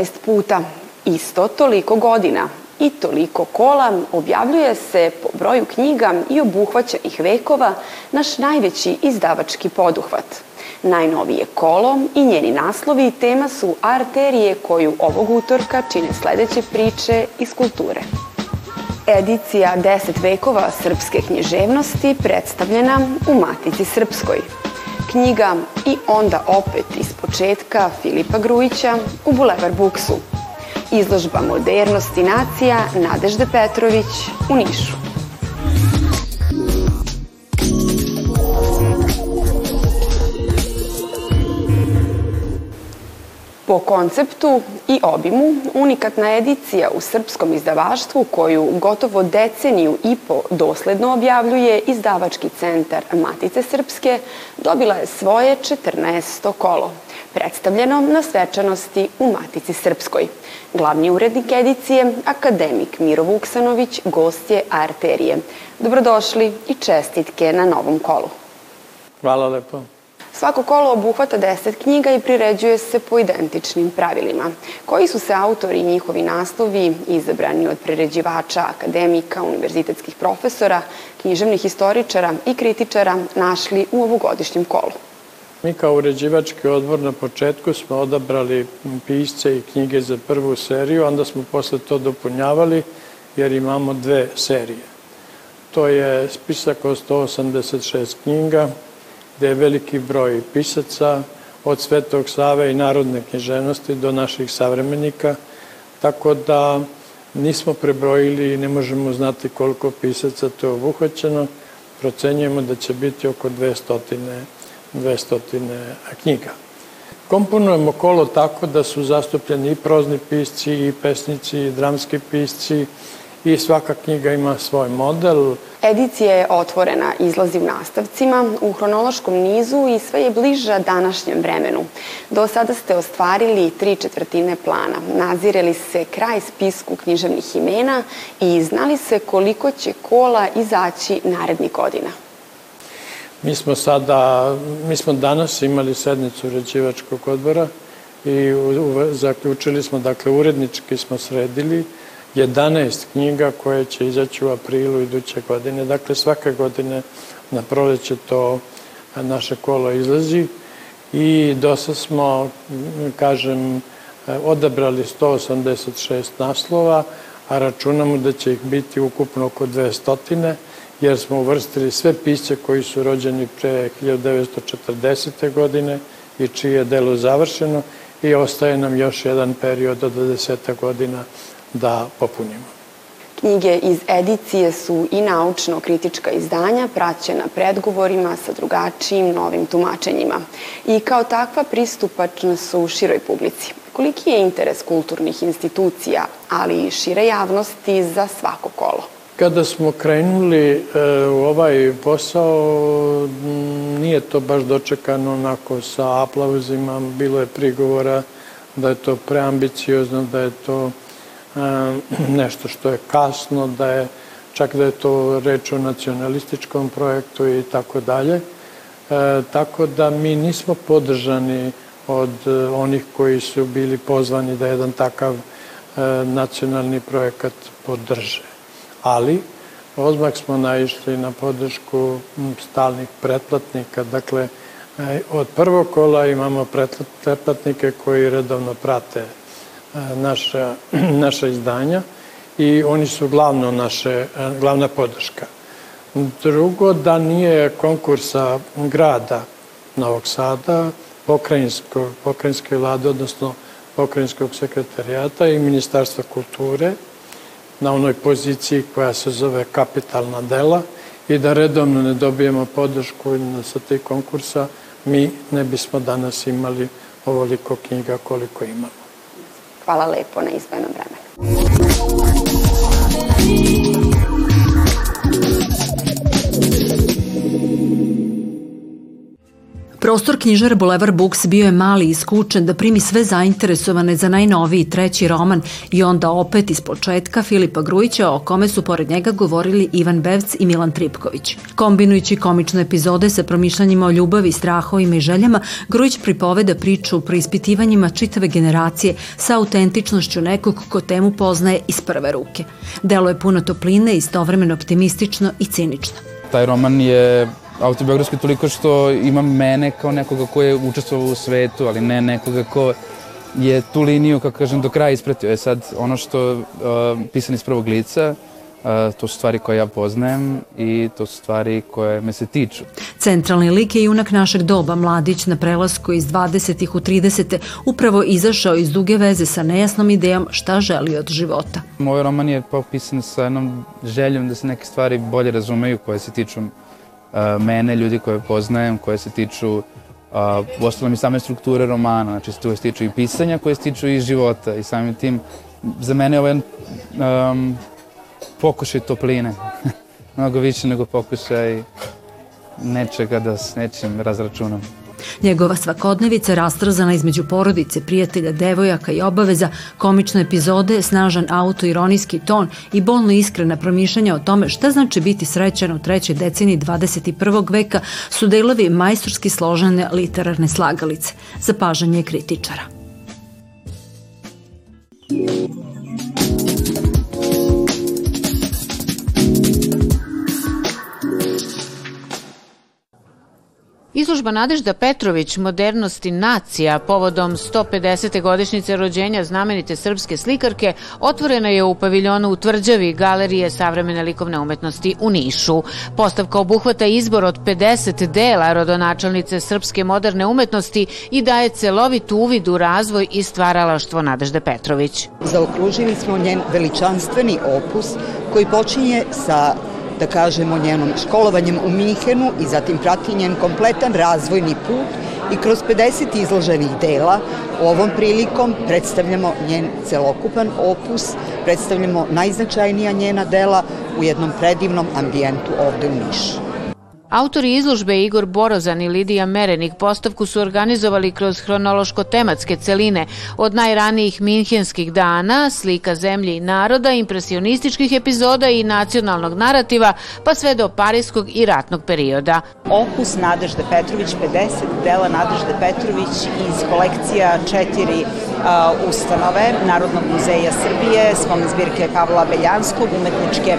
14 puta, isto toliko godina i toliko kola objavljuje se po broju knjiga i obuhvaćenih vekova naš najveći izdavački poduhvat. Najnovije kolo i njeni naslovi tema su arterije koju ovog utorka čine sledeće priče iz kulture. Edicija 10 vekova srpske književnosti predstavljena u Matici Srpskoj. Knjiga I onda opet iz početka Filipa Grujića u Bulevar Buksu. Izložba Modernosti nacija Nadežde Petrović u Nišu. Po konceptu i obimu, unikatna edicija u srpskom izdavaštvu koju gotovo deceniju i po dosledno objavljuje izdavački centar Matice Srpske dobila je svoje 14. kolo, predstavljeno na svečanosti u Matici Srpskoj. Glavni urednik edicije, akademik Miro Vuksanović, gost je Arterije. Dobrodošli i čestitke na novom kolu. Hvala lepo. Svako kolo obuhvata 10 knjiga i priređuje se po identičnim pravilima. Koji su se autori i njihovi naslovi izabrani od priređivača, akademika, univerzitetskih profesora, književnih historičara i kritičara našli u ovogodišnjem kolu? Mi kao uređivački odbor na početku smo odabrali pisce i knjige za prvu seriju, onda smo posle to dopunjavali jer imamo dve serije. To je spisak od 186 knjiga, gde je veliki broj pisaca od Svetog Save i narodne književnosti do naših savremenika, tako da nismo prebrojili i ne možemo znati koliko pisaca to je obuhvaćeno. Procenjujemo da će biti oko 200, 200 knjiga. Komponujemo kolo tako da su zastupljeni i prozni pisci, i pesnici, i dramski pisci, i svaka knjiga ima svoj model. Edicija je otvorena, izlazi u nastavcima, u hronološkom nizu i sve je bliža današnjem vremenu. Do sada ste ostvarili tri četvrtine plana, nazirali se kraj spisku književnih imena i znali se koliko će kola izaći narednih godina. Mi smo sada, mi smo danas imali sednicu uređivačkog odbora i zaključili smo, dakle, urednički smo sredili 11 knjiga koje će izaći u aprilu iduće godine. Dakle, svake godine na proleće to naše kolo izlazi i dosta smo, kažem, odabrali 186 naslova, a računamo da će ih biti ukupno oko 200, jer smo uvrstili sve pisce koji su rođeni pre 1940. godine i čije je delo završeno i ostaje nam još jedan period od 20 godina da popunimo. Knjige iz edicije su i naučno-kritička izdanja praćena predgovorima sa drugačijim novim tumačenjima i kao takva pristupačna su široj publici. Koliki je interes kulturnih institucija, ali i šire javnosti za svako kolo? Kada smo krenuli e, u ovaj posao, nije to baš dočekano onako sa aplauzima, bilo je prigovora da je to preambiciozno, da je to nešto što je kasno, da je čak da je to reč o nacionalističkom projektu i tako dalje. E, tako da mi nismo podržani od e, onih koji su bili pozvani da jedan takav e, nacionalni projekat podrže. Ali, ozmak smo naišli na podršku stalnih pretplatnika, dakle, od prvog kola imamo pretplatnike koji redovno prate naša, naša izdanja i oni su glavno naše, glavna podrška. Drugo, da nije konkursa grada Novog Sada, pokrajinske vlade, odnosno pokrajinskog sekretarijata i Ministarstva kulture na onoj poziciji koja se zove kapitalna dela i da redovno ne dobijemo podršku sa tih konkursa, mi ne bismo danas imali ovoliko knjiga koliko imamo. Hvala lepo na izvojenom vremenu. Prostor knjižara Boulevard Books bio je mali i skučen da primi sve zainteresovane za najnoviji treći roman i onda opet iz početka Filipa Grujića o kome su pored njega govorili Ivan Bevc i Milan Tripković. Kombinujući komične epizode sa promišljanjima o ljubavi, strahovima i željama, Grujić pripoveda priču o preispitivanjima čitave generacije sa autentičnošću nekog ko temu poznaje iz prve ruke. Delo je puno topline, istovremeno optimistično i cinično. Taj roman je autobiografski toliko što ima mene kao nekoga ko je učestvovao u svetu, ali ne nekoga ko je tu liniju, kako kažem, do kraja ispratio. E sad, ono što uh, pisan iz prvog lica, Uh, to su stvari koje ja poznajem i to su stvari koje me se tiču. Centralni lik je junak našeg doba, mladić na prelasku iz 20. u 30. upravo izašao iz duge veze sa nejasnom idejom šta želi od života. Moj roman je popisan sa jednom željom da se neke stvari bolje razumeju koje se tiču mene, ljudi koje poznajem, koje se tiču uh, u ostalom i same strukture romana, znači koje se tiču i pisanja, koje se tiču i života i samim tim za mene je ovo jedan um, pokušaj topline, mnogo više nego pokušaj nečega da s nečim razračunam. Njegova svakodnevica rastrzana između porodice, prijatelja, devojaka i obaveza, komične epizode, snažan autoironijski ton i bolno iskrena promišljanja o tome šta znači biti srećan u trećoj deceniji 21. veka su delovi majstorski složene literarne slagalice, zapažanje kritičara. Izložba Nadežda Petrović, Modernost i nacija, povodom 150. godišnjice rođenja znamenite srpske slikarke, otvorena je u paviljonu u Tvrđavi Galerije savremene likovne umetnosti u Nišu. Postavka obuhvata izbor od 50 dela rodonačelnice srpske moderne umetnosti i daje celovit uvid u razvoj i stvaralaštvo Nadežde Petrović. Zaokružili smo njen veličanstveni opus koji počinje sa da kažemo, njenom školovanjem u Minhenu i zatim prati njen kompletan razvojni put i kroz 50 izloženih dela ovom prilikom predstavljamo njen celokupan opus, predstavljamo najznačajnija njena dela u jednom predivnom ambijentu ovde u Nišu. Autori izložbe Igor Borozan i Lidija Merenik postavku su organizovali kroz hronološko-tematske celine od najranijih minhenskih dana, slika zemlje i naroda, impresionističkih epizoda i nacionalnog narativa, pa sve do parijskog i ratnog perioda. Opus Nadežde Petrović, 50 dela Nadežde Petrović iz kolekcija četiri ustanove Narodnog muzeja Srbije, spomne zbirke Pavla Beljanskog, umetničke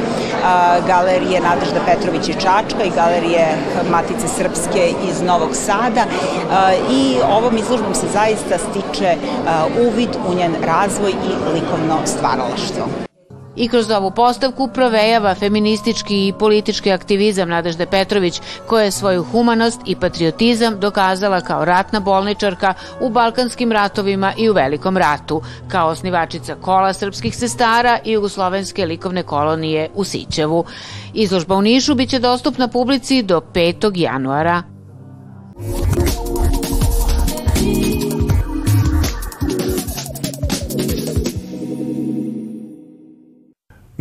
galerije Nadežde Petrović i Čačka i galerije Matice Srpske iz Novog Sada i ovom izložbom se zaista stiče uvid u njen razvoj i likovno stvaralaštvo. I kroz ovu postavku provejava feministički i politički aktivizam Nadežde Petrović, koja je svoju humanost i patriotizam dokazala kao ratna bolničarka u Balkanskim ratovima i u Velikom ratu, kao osnivačica kola srpskih sestara i jugoslovenske likovne kolonije u Sićevu. Izložba u Nišu biće dostupna publici do 5. januara.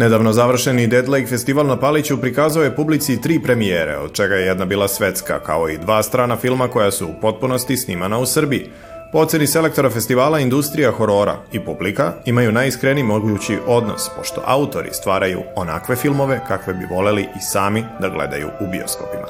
Nedavno završeni Dead Lake festival na Paliću prikazao je publici tri premijere, od čega je jedna bila svetska, kao i dva strana filma koja su u potpunosti snimana u Srbiji. Po oceni selektora festivala industrija horora i publika imaju najiskreniji mogući odnos, pošto autori stvaraju onakve filmove kakve bi voleli i sami da gledaju u bioskopima.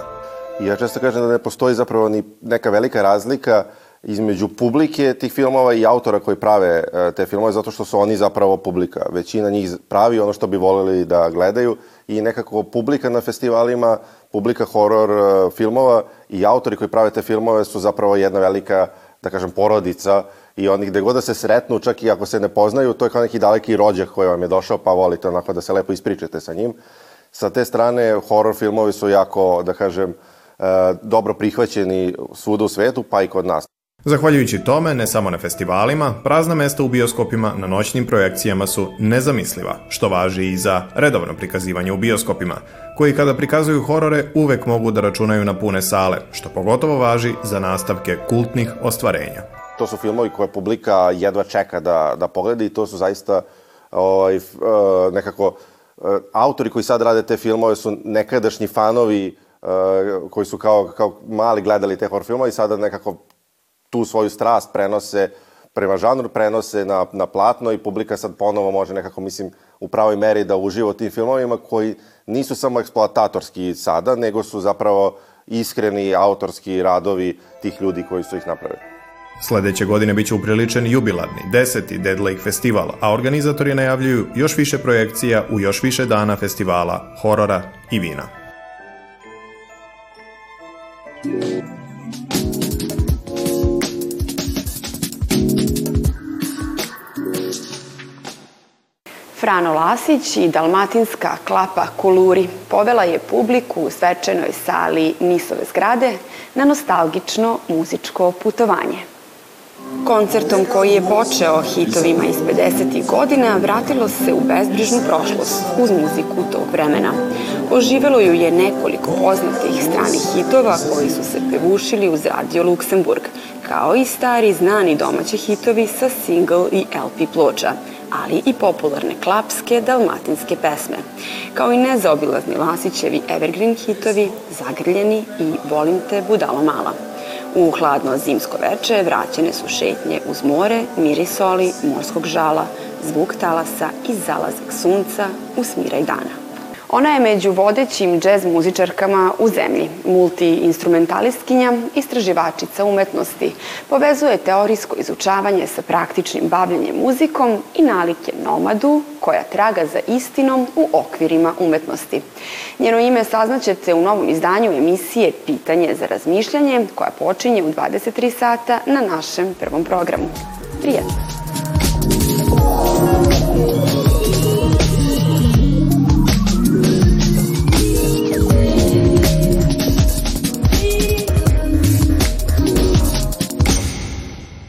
Ja često kažem da ne postoji zapravo ni neka velika razlika uh, između publike tih filmova i autora koji prave e, te filmove, zato što su oni zapravo publika. Većina njih pravi ono što bi voleli da gledaju i nekako publika na festivalima, publika horor e, filmova i autori koji prave te filmove su zapravo jedna velika, da kažem, porodica i oni gde god da se sretnu, čak i ako se ne poznaju, to je kao neki daleki rođak koji vam je došao, pa volite onako da se lepo ispričate sa njim. Sa te strane, horor filmovi su jako, da kažem, e, dobro prihvaćeni svuda u svetu, pa i kod nas. Zahvaljujući tome, ne samo na festivalima, prazna mesta u bioskopima na noćnim projekcijama su nezamisliva, što važi i za redovno prikazivanje u bioskopima, koji kada prikazuju horore uvek mogu da računaju na pune sale, što pogotovo važi za nastavke kultnih ostvarenja. To su filmovi koje publika jedva čeka da, da pogleda i to su zaista ovaj, e, nekako e, autori koji sad rade te filmove su nekadašnji fanovi koji su kao, kao mali gledali te horror filmove i sada nekako tu svoju strast prenose prema žanru, prenose na, na platno i publika sad ponovo može nekako, mislim, u pravoj meri da uživa u tim filmovima koji nisu samo eksploatatorski sada, nego su zapravo iskreni autorski radovi tih ljudi koji su ih napravili. Sledeće godine biće upriličen jubilarni, deseti Dead Lake festival, a organizatori najavljuju još više projekcija u još više dana festivala, horora i vina. Frano Lasić i dalmatinska klapa Kuluri povela je publiku u svečanoj sali Nisove zgrade na nostalgično muzičko putovanje. Koncertom koji je počeo hitovima iz 50. godina vratilo se u bezbrižnu prošlost uz muziku tog vremena. Oživelo ju je nekoliko poznatih stranih hitova koji su se pevušili uz Radio Luksemburg, kao i stari znani domaći hitovi sa single i LP ploča, ali i popularne klapske dalmatinske pesme, kao i nezaobilazni Lasićevi evergreen hitovi Zagrljeni i Volim te budalo mala. U hladno zimsko veče vraćene su šetnje uz more, mirisoli, morskog žala, zvuk talasa i zalazak sunca u smiraj dana. Ona je među vodećim džez muzičarkama u zemlji, multi-instrumentalistkinja, istraživačica umetnosti, povezuje teorijsko izučavanje sa praktičnim bavljanjem muzikom i nalike nomadu koja traga za istinom u okvirima umetnosti. Njeno ime saznaćete u novom izdanju emisije Pitanje za razmišljanje koja počinje u 23 sata na našem prvom programu. Prijatno!